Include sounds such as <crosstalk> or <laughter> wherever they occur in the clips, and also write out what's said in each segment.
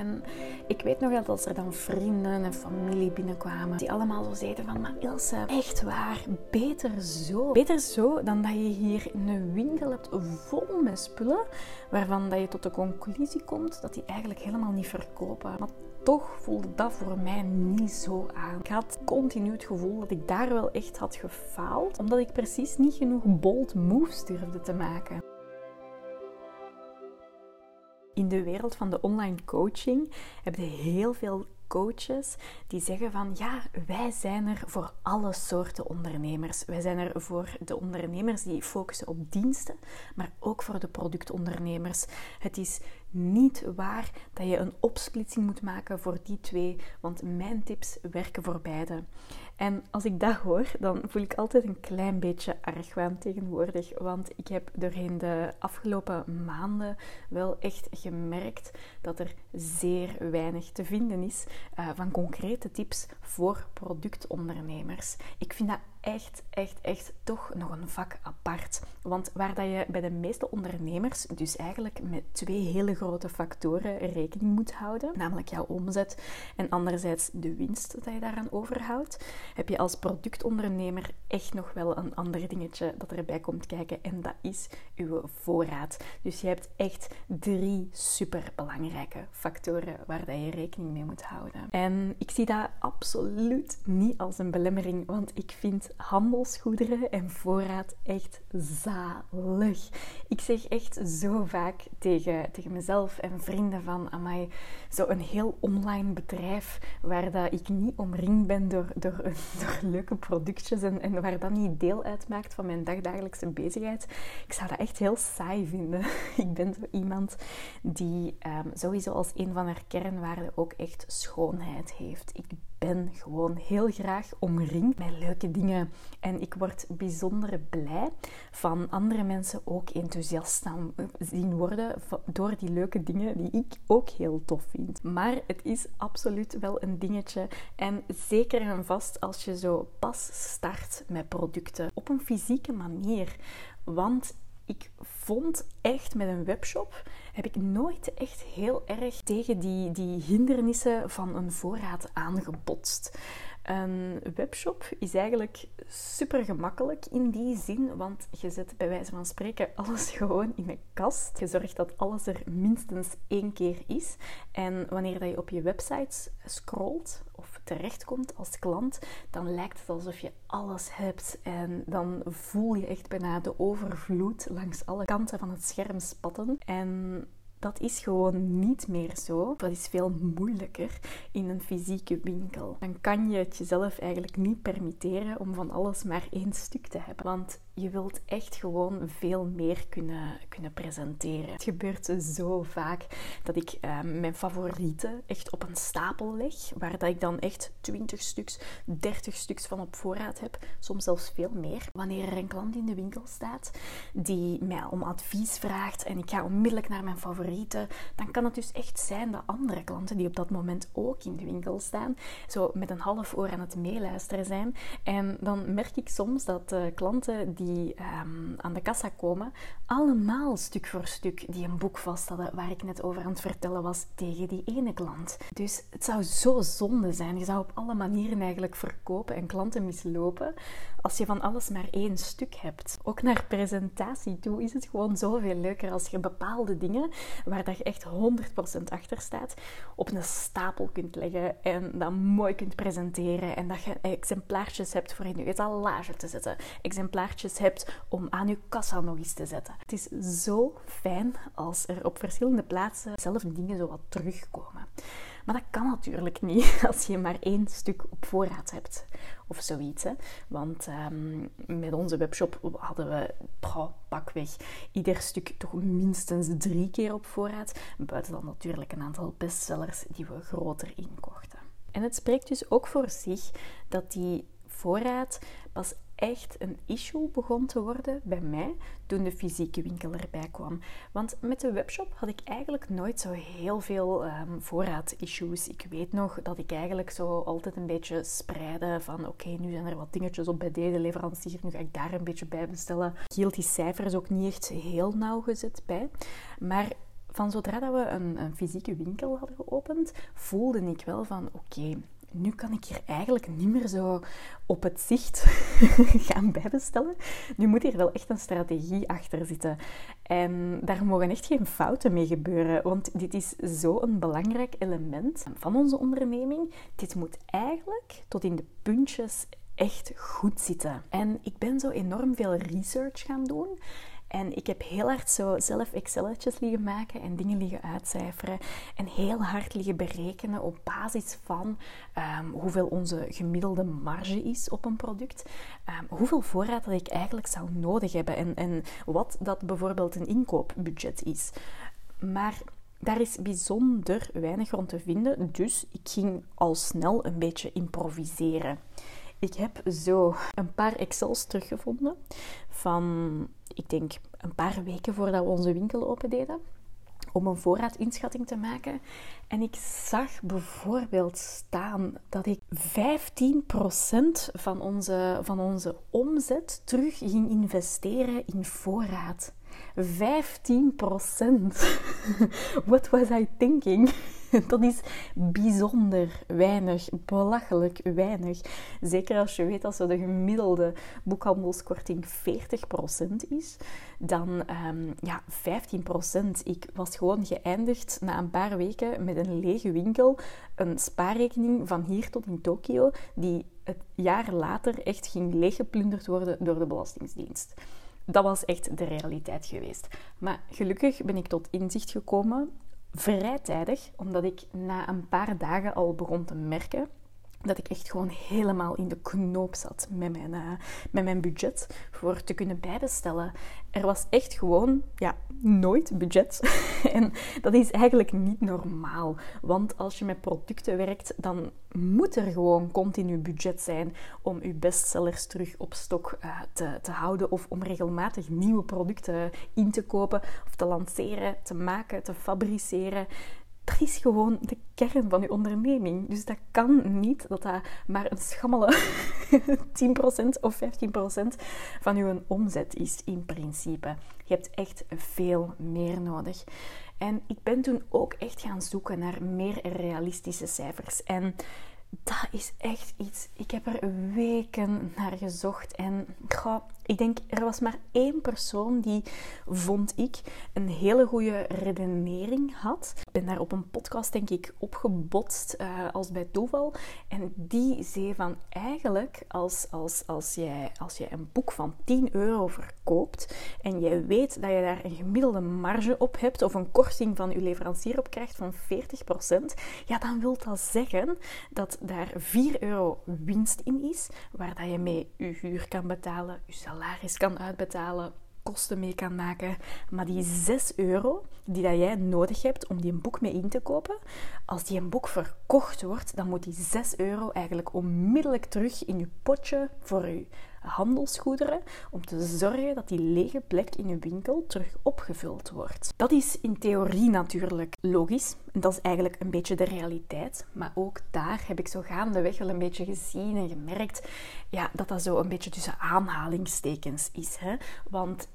En ik weet nog dat als er dan vrienden en familie binnenkwamen, die allemaal zo zeiden van, maar Ilse, echt waar, beter zo. Beter zo dan dat je hier een winkel hebt vol met spullen, waarvan dat je tot de conclusie komt dat die eigenlijk helemaal niet verkopen. Maar toch voelde dat voor mij niet zo aan. Ik had continu het gevoel dat ik daar wel echt had gefaald, omdat ik precies niet genoeg bold moves durfde te maken. In de wereld van de online coaching heb je heel veel coaches die zeggen van ja, wij zijn er voor alle soorten ondernemers. Wij zijn er voor de ondernemers die focussen op diensten, maar ook voor de productondernemers. Het is niet waar dat je een opsplitsing moet maken voor die twee, want mijn tips werken voor beide. En als ik dat hoor, dan voel ik altijd een klein beetje argwaan tegenwoordig. Want ik heb doorheen de afgelopen maanden wel echt gemerkt dat er zeer weinig te vinden is uh, van concrete tips voor productondernemers. Ik vind dat echt, echt, echt toch nog een vak apart. Want waar dat je bij de meeste ondernemers dus eigenlijk met twee hele grote factoren rekening moet houden, namelijk jouw omzet en anderzijds de winst dat je daaraan overhoudt, heb je als productondernemer echt nog wel een ander dingetje dat erbij komt kijken en dat is uw voorraad. Dus je hebt echt drie superbelangrijke factoren waar dat je rekening mee moet houden. En ik zie dat absoluut niet als een belemmering, want ik vind handelsgoederen en voorraad echt zalig. Ik zeg echt zo vaak tegen, tegen mezelf en vrienden van, amai, zo een heel online bedrijf waar dat ik niet omringd ben door, door, <laughs> door leuke productjes en, en waar dat niet deel uitmaakt van mijn dagdagelijkse bezigheid. Ik zou dat echt heel saai vinden. <laughs> ik ben zo iemand die um, sowieso als een van haar kernwaarden ook echt schoonheid heeft. Ik ben gewoon heel graag omringd met leuke dingen. En ik word bijzonder blij van andere mensen ook enthousiast zien worden door die leuke dingen die ik ook heel tof vind. Maar het is absoluut wel een dingetje. En zeker en vast als je zo pas start met producten op een fysieke manier. Want ik vond echt met een webshop heb ik nooit echt heel erg tegen die, die hindernissen van een voorraad aangebotst. Een webshop is eigenlijk super gemakkelijk in die zin, want je zet bij wijze van spreken alles <laughs> gewoon in een kast. Je zorgt dat alles er minstens één keer is. En wanneer je op je website scrolt of terechtkomt als klant, dan lijkt het alsof je alles hebt. En dan voel je echt bijna de overvloed langs alle kanten van het scherm spatten. En dat is gewoon niet meer zo. Dat is veel moeilijker in een fysieke winkel. Dan kan je het jezelf eigenlijk niet permitteren om van alles maar één stuk te hebben. Want je wilt echt gewoon veel meer kunnen, kunnen presenteren. Het gebeurt zo vaak dat ik uh, mijn favorieten echt op een stapel leg, waar dat ik dan echt 20 stuks, 30 stuks van op voorraad heb, soms zelfs veel meer. Wanneer er een klant in de winkel staat die mij om advies vraagt en ik ga onmiddellijk naar mijn favorieten, dan kan het dus echt zijn dat andere klanten die op dat moment ook in de winkel staan, zo met een half oor aan het meeluisteren zijn. En dan merk ik soms dat uh, klanten die ehm, aan de kassa komen, allemaal stuk voor stuk die een boek vast hadden waar ik net over aan het vertellen was tegen die ene klant. Dus het zou zo zonde zijn. Je zou op alle manieren eigenlijk verkopen en klanten mislopen als je van alles maar één stuk hebt. Ook naar presentatie toe is het gewoon zoveel leuker als je bepaalde dingen waar dat je echt 100% achter staat op een stapel kunt leggen en dat mooi kunt presenteren en dat je exemplaartjes hebt voor in je etalage te zetten, exemplaartjes hebt om aan je kassa nog eens te zetten. Het is zo fijn als er op verschillende plaatsen dezelfde dingen zo wat terugkomen. Maar dat kan natuurlijk niet <laughs> als je maar één stuk op voorraad hebt of zoiets. Want um, met onze webshop hadden we bro, pakweg ieder stuk toch minstens drie keer op voorraad. Buiten dan natuurlijk een aantal bestsellers die we groter inkochten. En het spreekt dus ook voor zich dat die voorraad pas echt een issue begon te worden bij mij toen de fysieke winkel erbij kwam. Want met de webshop had ik eigenlijk nooit zo heel veel um, voorraad-issues. Ik weet nog dat ik eigenlijk zo altijd een beetje spreide van oké, nu zijn er wat dingetjes op bij deze leverancier, nu ga ik daar een beetje bij bestellen. Ik hield die cijfers ook niet echt heel nauwgezet bij. Maar van zodra dat we een, een fysieke winkel hadden geopend, voelde ik wel van oké, nu kan ik hier eigenlijk niet meer zo op het zicht <laughs> gaan bijbestellen. Nu moet hier wel echt een strategie achter zitten. En daar mogen echt geen fouten mee gebeuren, want dit is zo'n belangrijk element van onze onderneming. Dit moet eigenlijk tot in de puntjes echt goed zitten. En ik ben zo enorm veel research gaan doen. En ik heb heel hard zo zelf Excelletjes liggen maken en dingen liggen uitcijferen. En heel hard liggen berekenen op basis van ehm, hoeveel onze gemiddelde marge is op een product. Um, hoeveel voorraad dat ik eigenlijk zou nodig hebben. En, en wat dat bijvoorbeeld een inkoopbudget is. Maar daar is bijzonder weinig rond te vinden. Dus ik ging al snel een beetje improviseren. Ik heb zo een paar Excels teruggevonden van, ik denk, een paar weken voordat we onze winkel opendeden. Om een voorraadinschatting te maken. En ik zag bijvoorbeeld staan dat ik 15% van onze, van onze omzet terug ging investeren in voorraad. 15% <laughs> What was I thinking? <laughs> Dat is bijzonder weinig, belachelijk weinig. Zeker als je weet dat zo de gemiddelde boekhandelskorting 40% is, dan um, ja, 15%. Ik was gewoon geëindigd na een paar weken met een lege winkel, een spaarrekening van hier tot in Tokio, die het jaar later echt ging leeggeplunderd worden door de Belastingdienst dat was echt de realiteit geweest. Maar gelukkig ben ik tot inzicht gekomen vrij tijdig, omdat ik na een paar dagen al begon te merken dat ik echt gewoon helemaal in de knoop zat met mijn, uh, met mijn budget voor te kunnen bijbestellen. Er was echt gewoon ja, nooit budget. <laughs> en dat is eigenlijk niet normaal. Want als je met producten werkt, dan moet er gewoon continu budget zijn om je bestsellers terug op stok uh, te, te houden. Of om regelmatig nieuwe producten in te kopen of te lanceren, te maken, te fabriceren dat is gewoon de kern van je onderneming. Dus dat kan niet dat dat maar een schammele <laughs> 10% of 15% van je omzet is in principe. Je hebt echt veel meer nodig. En ik ben toen ook echt gaan zoeken naar meer realistische cijfers. En dat is echt iets. Ik heb er weken naar gezocht. En goh, ik denk, er was maar één persoon die, vond ik, een hele goede redenering had. Ik ben daar op een podcast, denk ik, opgebotst uh, als bij toeval. En die zei van, eigenlijk, als, als, als, jij, als jij een boek van 10 euro verkoopt en jij weet dat je daar een gemiddelde marge op hebt of een korting van je leverancier op krijgt van 40%, ja, dan wil dat zeggen dat daar 4 euro winst in is, waar dat je mee je huur kan betalen, je kan uitbetalen, kosten mee kan maken. Maar die 6 euro die dat jij nodig hebt om die een boek mee in te kopen, als die een boek verkocht wordt, dan moet die 6 euro eigenlijk onmiddellijk terug in je potje voor je handelsgoederen om te zorgen dat die lege plek in je winkel terug opgevuld wordt. Dat is in theorie natuurlijk logisch. En dat is eigenlijk een beetje de realiteit. Maar ook daar heb ik zo gaandeweg wel een beetje gezien en gemerkt ja, dat dat zo een beetje tussen aanhalingstekens is. Hè? Want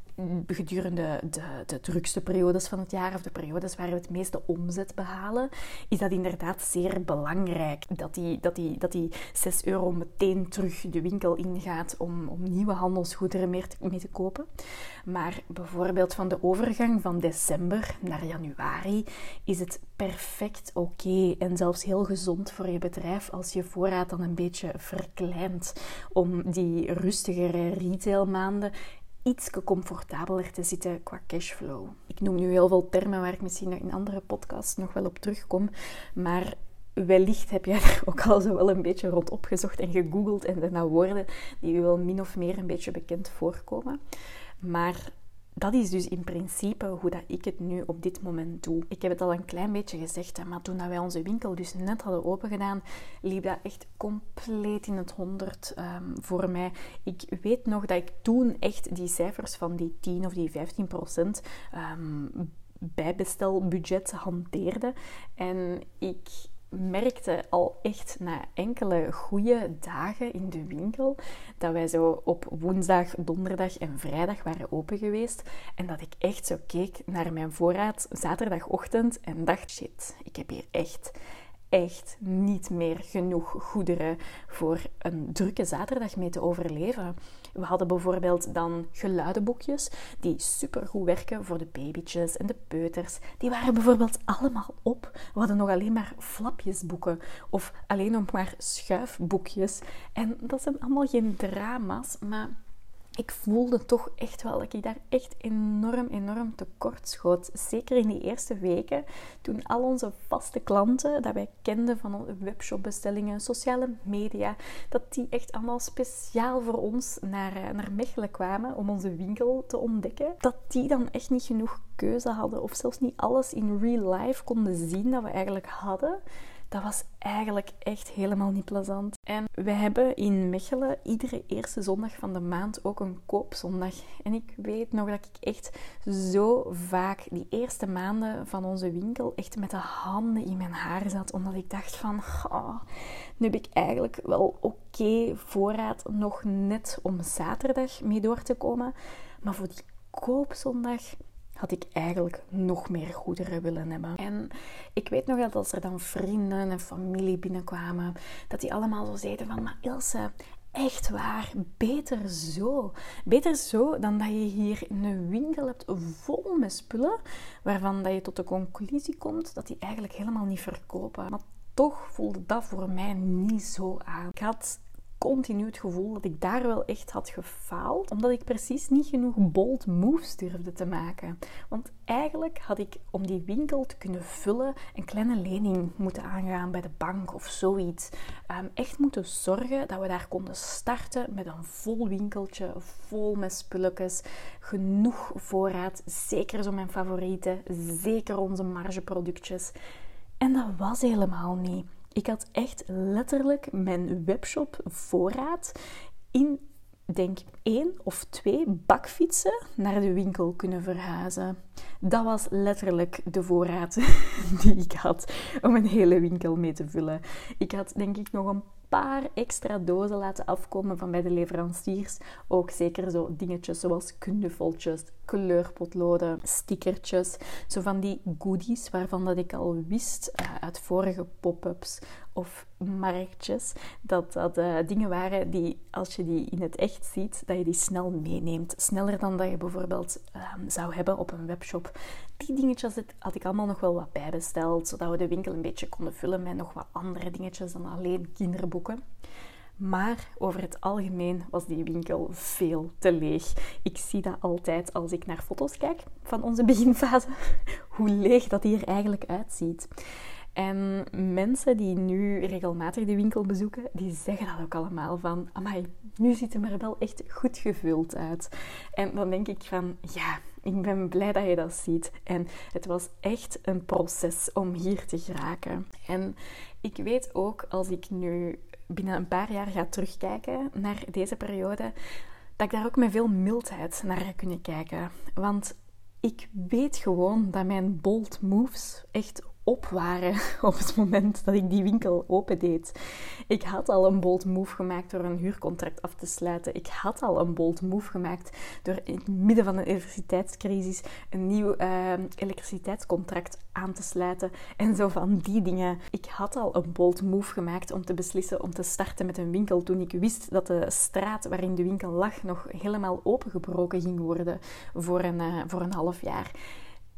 gedurende de, de drukste periodes van het jaar, of de periodes waar we het meeste omzet behalen, is dat inderdaad zeer belangrijk. Dat die, dat die, dat die 6 euro meteen terug de winkel ingaat om, om nieuwe handelsgoederen mee te, mee te kopen. Maar bijvoorbeeld van de overgang van december naar januari is het perfect oké en zelfs heel gezond voor je bedrijf als je voorraad dan een beetje verkleint om die rustigere retailmaanden iets comfortabeler te zitten qua cashflow. Ik noem nu heel veel termen waar ik misschien in andere podcasts nog wel op terugkom, maar wellicht heb jij <laughs> er ook al zo wel een beetje rond opgezocht en gegoogeld en daarna woorden die je wel min of meer een beetje bekend voorkomen. Maar dat is dus in principe hoe dat ik het nu op dit moment doe. Ik heb het al een klein beetje gezegd, maar toen wij onze winkel dus net hadden opengedaan, liep dat echt compleet in het honderd um, voor mij. Ik weet nog dat ik toen echt die cijfers van die 10 of die 15 procent um, bijbestelbudget hanteerde. En ik merkte al echt na enkele goede dagen in de winkel dat wij zo op woensdag, donderdag en vrijdag waren open geweest. En dat ik echt zo keek naar mijn voorraad zaterdagochtend en dacht: shit, ik heb hier echt echt niet meer genoeg goederen voor een drukke zaterdag mee te overleven. We hadden bijvoorbeeld dan geluidenboekjes die supergoed werken voor de babytjes en de peuters. Die waren bijvoorbeeld allemaal op. We hadden nog alleen maar flapjesboeken of alleen nog maar schuifboekjes. En dat zijn allemaal geen drama's, maar ik voelde toch echt wel dat ik daar echt enorm, enorm tekort schoot. Zeker in die eerste weken, toen al onze vaste klanten, dat wij kenden van webshopbestellingen, sociale media, dat die echt allemaal speciaal voor ons naar, eh, naar Mechelen kwamen om onze winkel te ontdekken. Dat die dan echt niet genoeg keuze hadden of zelfs niet alles in real life konden zien dat we eigenlijk hadden dat was eigenlijk echt helemaal niet plezant. En we hebben in Mechelen iedere eerste zondag van de maand ook een koopzondag. En ik weet nog dat ik echt zo vaak die eerste maanden van onze winkel echt met de handen in mijn haar zat. Omdat ik dacht van, nu heb ik eigenlijk wel oké voorraad nog net om zaterdag mee door te komen. Maar voor die koopzondag had ik eigenlijk nog meer goederen willen hebben. En ik weet nog dat als er dan vrienden en familie binnenkwamen, dat die allemaal zo zeiden van, maar Ilse, echt waar, beter zo. Beter zo dan dat je hier een winkel hebt vol met spullen, waarvan dat je tot de conclusie komt dat die eigenlijk helemaal niet verkopen. Maar toch voelde dat voor mij niet zo aan. Ik had continu het gevoel dat ik daar wel echt had gefaald, omdat ik precies niet genoeg bold moves durfde te maken. Want eigenlijk had ik om die winkel te kunnen vullen een kleine lening moeten aangaan bij de bank of zoiets. Um, echt moeten zorgen dat we daar konden starten met een vol winkeltje, vol met spulletjes, genoeg voorraad, zeker zo mijn favorieten, zeker onze margeproductjes. En dat was helemaal niet. Ik had echt letterlijk mijn webshop voorraad in, denk één of twee bakfietsen naar de winkel kunnen verhuizen. Dat was letterlijk de voorraad <laughs> die ik had om een hele winkel mee te vullen. Ik had denk ik nog een paar extra dozen laten afkomen van bij de leveranciers. Ook zeker zo dingetjes zoals knuffeltjes, kleurpotloden, stickertjes. Zo van die goodies waarvan dat ik al wist uh, uit vorige pop-ups of marktjes. Dat dat uh, dingen waren die, als je die in het echt ziet, dat je die snel meeneemt. Sneller dan dat je bijvoorbeeld um, zou hebben op een webshop. Die dingetjes had ik allemaal nog wel wat bijbesteld, zodat we de winkel een beetje konden vullen met nog wat andere dingetjes dan alleen kinderboeken. Maar over het algemeen was die winkel veel te leeg. Ik zie dat altijd als ik naar foto's kijk van onze <laughs> beginfase, hoe leeg dat hier eigenlijk uitziet. En mensen die nu regelmatig de winkel bezoeken, die zeggen dat ook allemaal van, amai, nu ziet het er wel echt goed gevuld uit. En dan denk ik van, ja, ik ben blij dat je dat ziet. En het was echt een proces om hier te geraken. En ik weet ook, als ik nu binnen een paar jaar ga terugkijken naar deze periode, dat ik daar ook met veel mildheid naar ga kunnen kijken. Want ik weet gewoon dat mijn bold moves echt op waren <laughs> op het moment dat ik die winkel opendeed. Ik had al een bold move gemaakt door een huurcontract af te sluiten. Ik had al een bold move gemaakt door in het midden van een elektriciteitscrisis een nieuw uh, elektriciteitscontract aan te sluiten. En zo van die dingen. Ik had al een bold move gemaakt om te beslissen om te starten met een winkel toen ik wist dat de straat waarin de winkel lag nog helemaal opengebroken ging worden voor een, uh, voor een half jaar.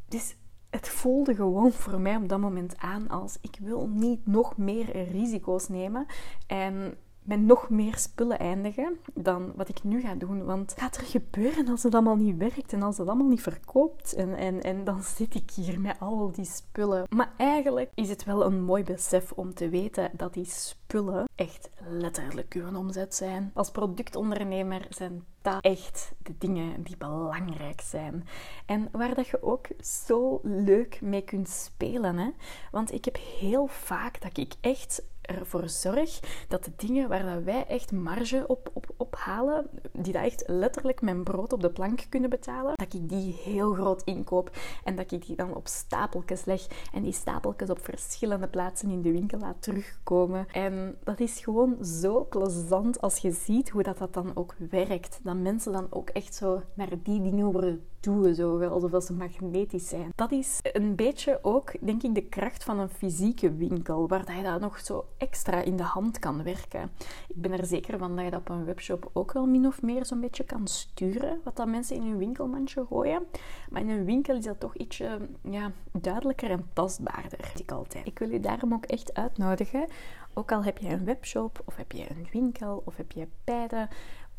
Dus het voelde gewoon <laughs> voor mij op dat moment aan als ik wil niet nog meer risico's nemen. En met nog meer spullen eindigen dan wat ik nu ga doen. Want wat gaat er gebeuren als het allemaal niet werkt en als het allemaal niet verkoopt? En, en, en dan zit ik hier met al die spullen. Maar eigenlijk is het wel een mooi besef om te weten dat die spullen echt letterlijk uw omzet zijn. Als productondernemer zijn dat echt de dingen die belangrijk zijn. En waar dat je ook zo leuk mee kunt spelen. Hè? Want ik heb heel vaak dat ik echt ervoor zorg dat de dingen waar dat wij echt marge op, op, op halen, die dat echt letterlijk mijn brood op de plank kunnen betalen, dat ik die heel groot inkoop en dat ik die dan op stapeltjes leg en die stapeltjes op verschillende plaatsen in de winkel laat terugkomen. En dat is gewoon zo plezant als je ziet hoe dat, dat dan ook werkt. Dat mensen dan ook echt zo naar die dingen worden doen, zo, alsof ze magnetisch zijn. Dat is een beetje ook, denk ik, de kracht van een fysieke winkel, waar je dat nog zo extra in de hand kan werken. Ik ben er zeker van dat je dat op een webshop ook wel min of meer zo'n beetje kan sturen, wat dat mensen in hun winkelmandje gooien. Maar in een winkel is dat toch ietsje ja, duidelijker en tastbaarder, ik altijd. Ik wil je daarom ook echt uitnodigen, ook al heb je een webshop, of heb je een winkel, of heb je beide,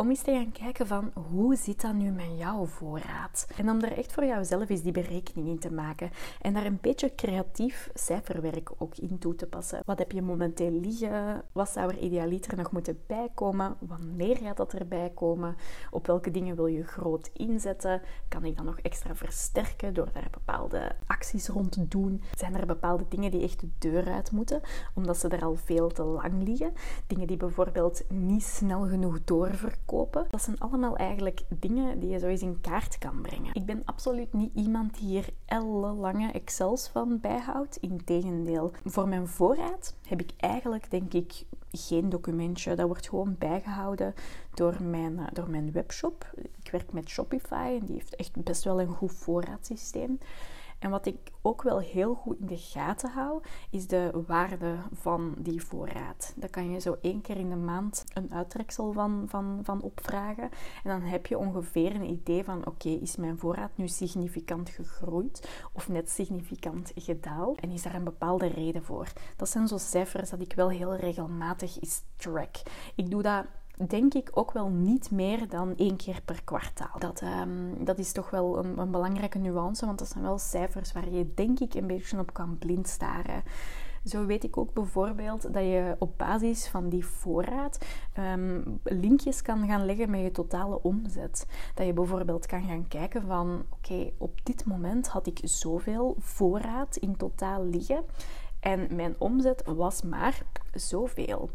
om eens te gaan kijken van hoe zit dat nu met jouw voorraad? En om er echt voor jouzelf eens die berekening in te maken en daar een beetje creatief cijferwerk ook in toe te passen. Wat heb je momenteel liggen? Wat zou er idealiter nog moeten bijkomen? Wanneer gaat dat erbij komen? Op welke dingen wil je groot inzetten? Kan ik dan nog extra versterken door daar bepaalde acties rond te doen? Zijn er bepaalde dingen die echt de deur uit moeten, omdat ze er al veel te lang liggen? Dingen die bijvoorbeeld niet snel genoeg dat zijn allemaal eigenlijk dingen die je zo eens in kaart kan brengen. Ik ben absoluut niet iemand die hier ellenlange Excels van bijhoudt. Integendeel, voor mijn voorraad heb ik eigenlijk, denk ik, geen documentje. Dat wordt gewoon bijgehouden door mijn, eh, door mijn webshop. Ik werk met Shopify en die heeft echt best wel een goed voorraadsysteem. En wat ik ook wel heel goed in de gaten hou, is de waarde van die voorraad. Daar kan je zo één keer in de maand een uittreksel van, van, van opvragen. En dan heb je ongeveer een idee van, oké, is mijn voorraad nu significant gegroeid of net significant gedaald? En is daar een bepaalde reden voor? Dat zijn zo cijfers dat ik wel heel regelmatig is track. Ik doe dat denk ik ook wel niet meer dan één keer per kwartaal. Dat, um, dat is toch wel een, een, belangrijke nuance, want dat zijn wel cijfers waar je denk ik een beetje op kan blind staren. Zo weet ik ook bijvoorbeeld dat je op basis van die voorraad um, linkjes kan gaan leggen met je totale omzet. Dat je bijvoorbeeld kan gaan kijken van oké, op dit moment had ik zoveel voorraad in totaal liggen en mijn omzet was maar zoveel.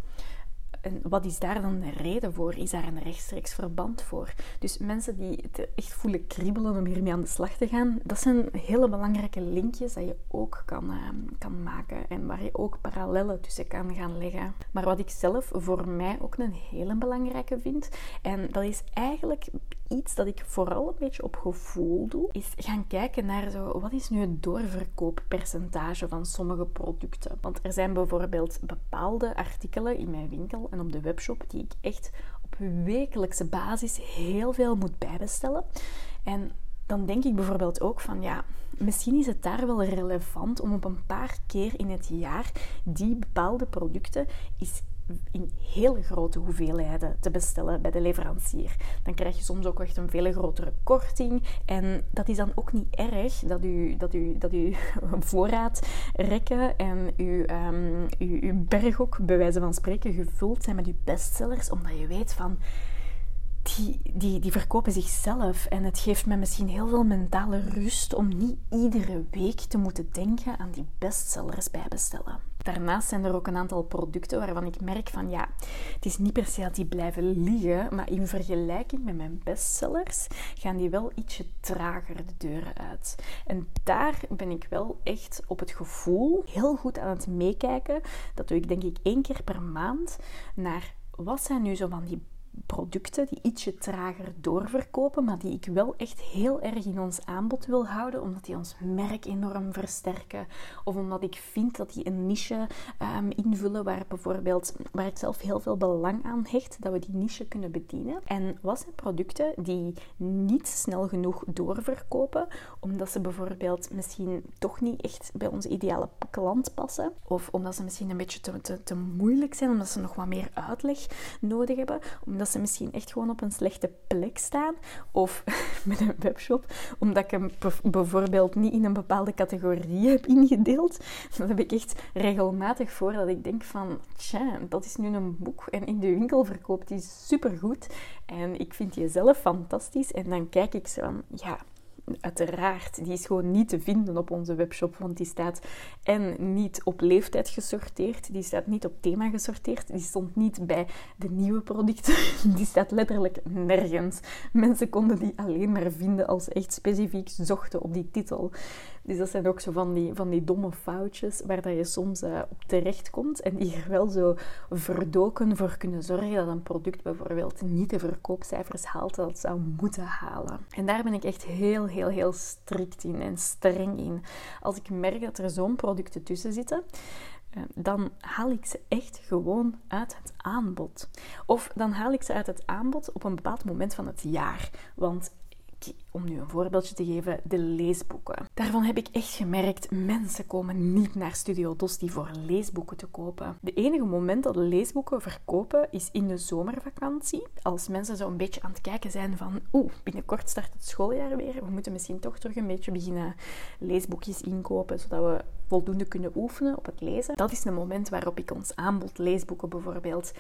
En wat is daar dan de reden voor? Is daar een rechtstreeks verband voor? Dus mensen die het echt voelen kriebelen om hiermee aan de slag te gaan, dat zijn hele belangrijke linkjes dat je ook kan, ehm, kan maken en waar je ook parallellen tussen kan gaan leggen. Maar wat ik zelf voor mij ook een hele belangrijke vind, en dat is eigenlijk iets dat ik vooral een beetje op gevoel doe, is gaan kijken naar zo, wat is nu het doorverkooppercentage van sommige producten. Want er zijn bijvoorbeeld bepaalde artikelen in mijn winkel en op de webshop die ik echt op wekelijkse basis heel veel moet bijbestellen. En dan denk ik bijvoorbeeld ook van ja, misschien is het daar wel relevant om op een paar keer in het jaar die bepaalde producten eens in hele grote hoeveelheden te bestellen bij de leverancier. Dan krijg je soms ook echt een veel grotere korting. En dat is dan ook niet erg dat u, dat u, dat u <laughs> voorraadrekken en uw, um, uw, uw berg ook, bij wijze van spreken, gevuld zijn met uw bestsellers, omdat je weet van die, die, die verkopen zichzelf. En het geeft me misschien heel veel mentale rust om niet iedere week te moeten denken aan die bestsellers bijbestellen. Daarnaast zijn er ook een aantal producten waarvan ik merk van ja, het is niet per se dat die blijven liggen, maar in vergelijking met mijn bestsellers gaan die wel ietsje trager de deuren uit. En daar ben ik wel echt op het gevoel heel goed aan het meekijken. Dat doe ik denk ik één keer per maand naar wat zijn nu zo van die producten die ietsje trager doorverkopen, maar die ik wel echt heel erg in ons aanbod wil houden, omdat die ons merk enorm versterken. Of omdat ik vind dat die een niche um, invullen waar bijvoorbeeld, waar ik zelf heel veel belang aan hecht, dat we die niche kunnen bedienen. En wat zijn producten die niet snel genoeg doorverkopen, omdat ze bijvoorbeeld misschien toch niet echt bij onze ideale klant passen, of omdat ze misschien een beetje te, te, te moeilijk zijn, omdat ze nog wat meer uitleg nodig hebben, omdat dat ze misschien echt gewoon op een slechte plek staan. Of <laughs> met een webshop, omdat ik hem bijvoorbeeld niet in een bepaalde categorie heb ingedeeld. Dan heb ik echt regelmatig voor dat ik denk van, tja, dat is nu een boek en in de winkel verkoopt die supergoed. En ik vind die zelf fantastisch. En dan kijk ik zo van, ja, Uiteraard, die is gewoon niet te vinden op onze webshop, want die staat en niet op leeftijd gesorteerd, die staat niet op thema gesorteerd, die stond niet bij de nieuwe producten, <laughs> die staat letterlijk nergens. Mensen konden die alleen maar vinden als ze echt specifiek zochten op die titel. Dus dat zijn ook zo van die, van die domme foutjes waar dat je soms uh, op terecht komt en die er wel zo verdoken voor kunnen zorgen dat een product bijvoorbeeld niet de verkoopcijfers haalt dat het zou moeten halen. En daar ben ik echt heel, heel, heel strikt in en streng in. Als ik merk dat er zo'n producten tussen zitten, eh, dan haal ik ze echt gewoon uit het aanbod. Of dan haal ik ze uit het aanbod op een bepaald moment van het jaar. Want om nu een voorbeeldje te geven, de leesboeken. Daarvan heb ik echt gemerkt, mensen komen niet naar Studio Dosti voor leesboeken te kopen. De enige moment dat leesboeken verkopen is in de zomervakantie. Als mensen zo een beetje aan het kijken zijn van, oeh, binnenkort start het schooljaar weer. We moeten misschien toch terug een beetje beginnen leesboekjes inkopen, zodat we voldoende kunnen oefenen op het lezen. Dat is een moment waarop ik ons aanbod leesboeken bijvoorbeeld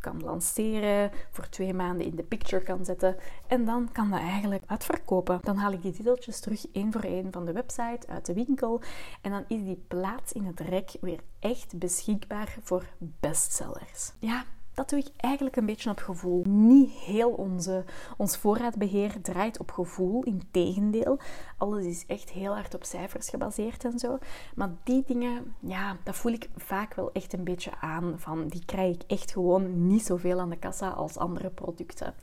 kan lanceren, voor twee maanden in de picture kan zetten en dan kan dat eigenlijk uitverkopen. Dan haal ik die titeltjes terug één voor één van de website, uit de winkel en dan is die plaats in het rek weer echt beschikbaar voor bestsellers. Ja, dat doe ik eigenlijk een beetje op gevoel. Niet heel onze, ons voorraadbeheer draait op gevoel. Integendeel, alles is echt heel hard op cijfers gebaseerd en zo. Maar die dingen, ja, dat voel ik vaak wel echt een beetje aan. Van, die krijg ik echt gewoon niet zoveel aan de kassa als andere producten.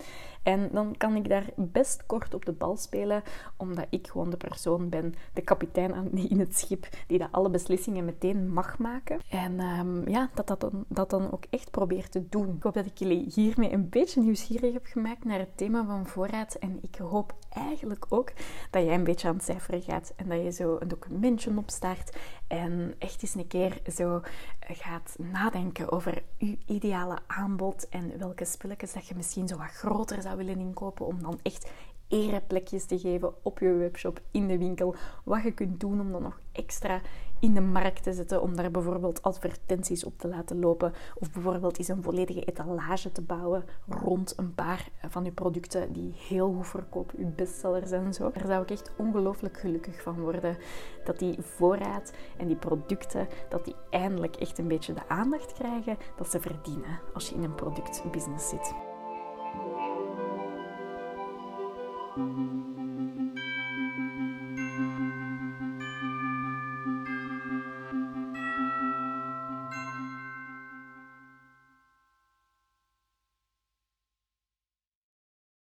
En dan kan ik daar best kort op de bal spelen, omdat ik gewoon de persoon ben, de kapitein <laughs> in het schip, die dat alle beslissingen meteen mag maken. En um, ja, dat dat dan, dat dan ook echt probeert te doen. Ik hoop dat ik jullie hiermee een beetje nieuwsgierig heb gemaakt naar het thema van voorraad. En ik hoop eigenlijk ook dat jij een beetje cijferen gaat en dat je zo een documentje opstart en echt eens een keer zo gaat nadenken over je ideale aanbod en welke spulletjes dat je misschien zo wat groter zou willen inkopen om dan echt ereplekjes te geven op je webshop, in de winkel. Wat je kunt doen om dan nog extra in de markt te zetten, om daar bijvoorbeeld advertenties op te laten lopen. Of bijvoorbeeld eens een volledige etalage te bouwen rond een paar van je producten die heel goed verkopen, je bestsellers en zo. Daar zou ik echt ongelooflijk gelukkig van worden. Dat die voorraad en die producten, dat die eindelijk echt een beetje de aandacht krijgen dat ze verdienen als je in een productbusiness zit. Thank you.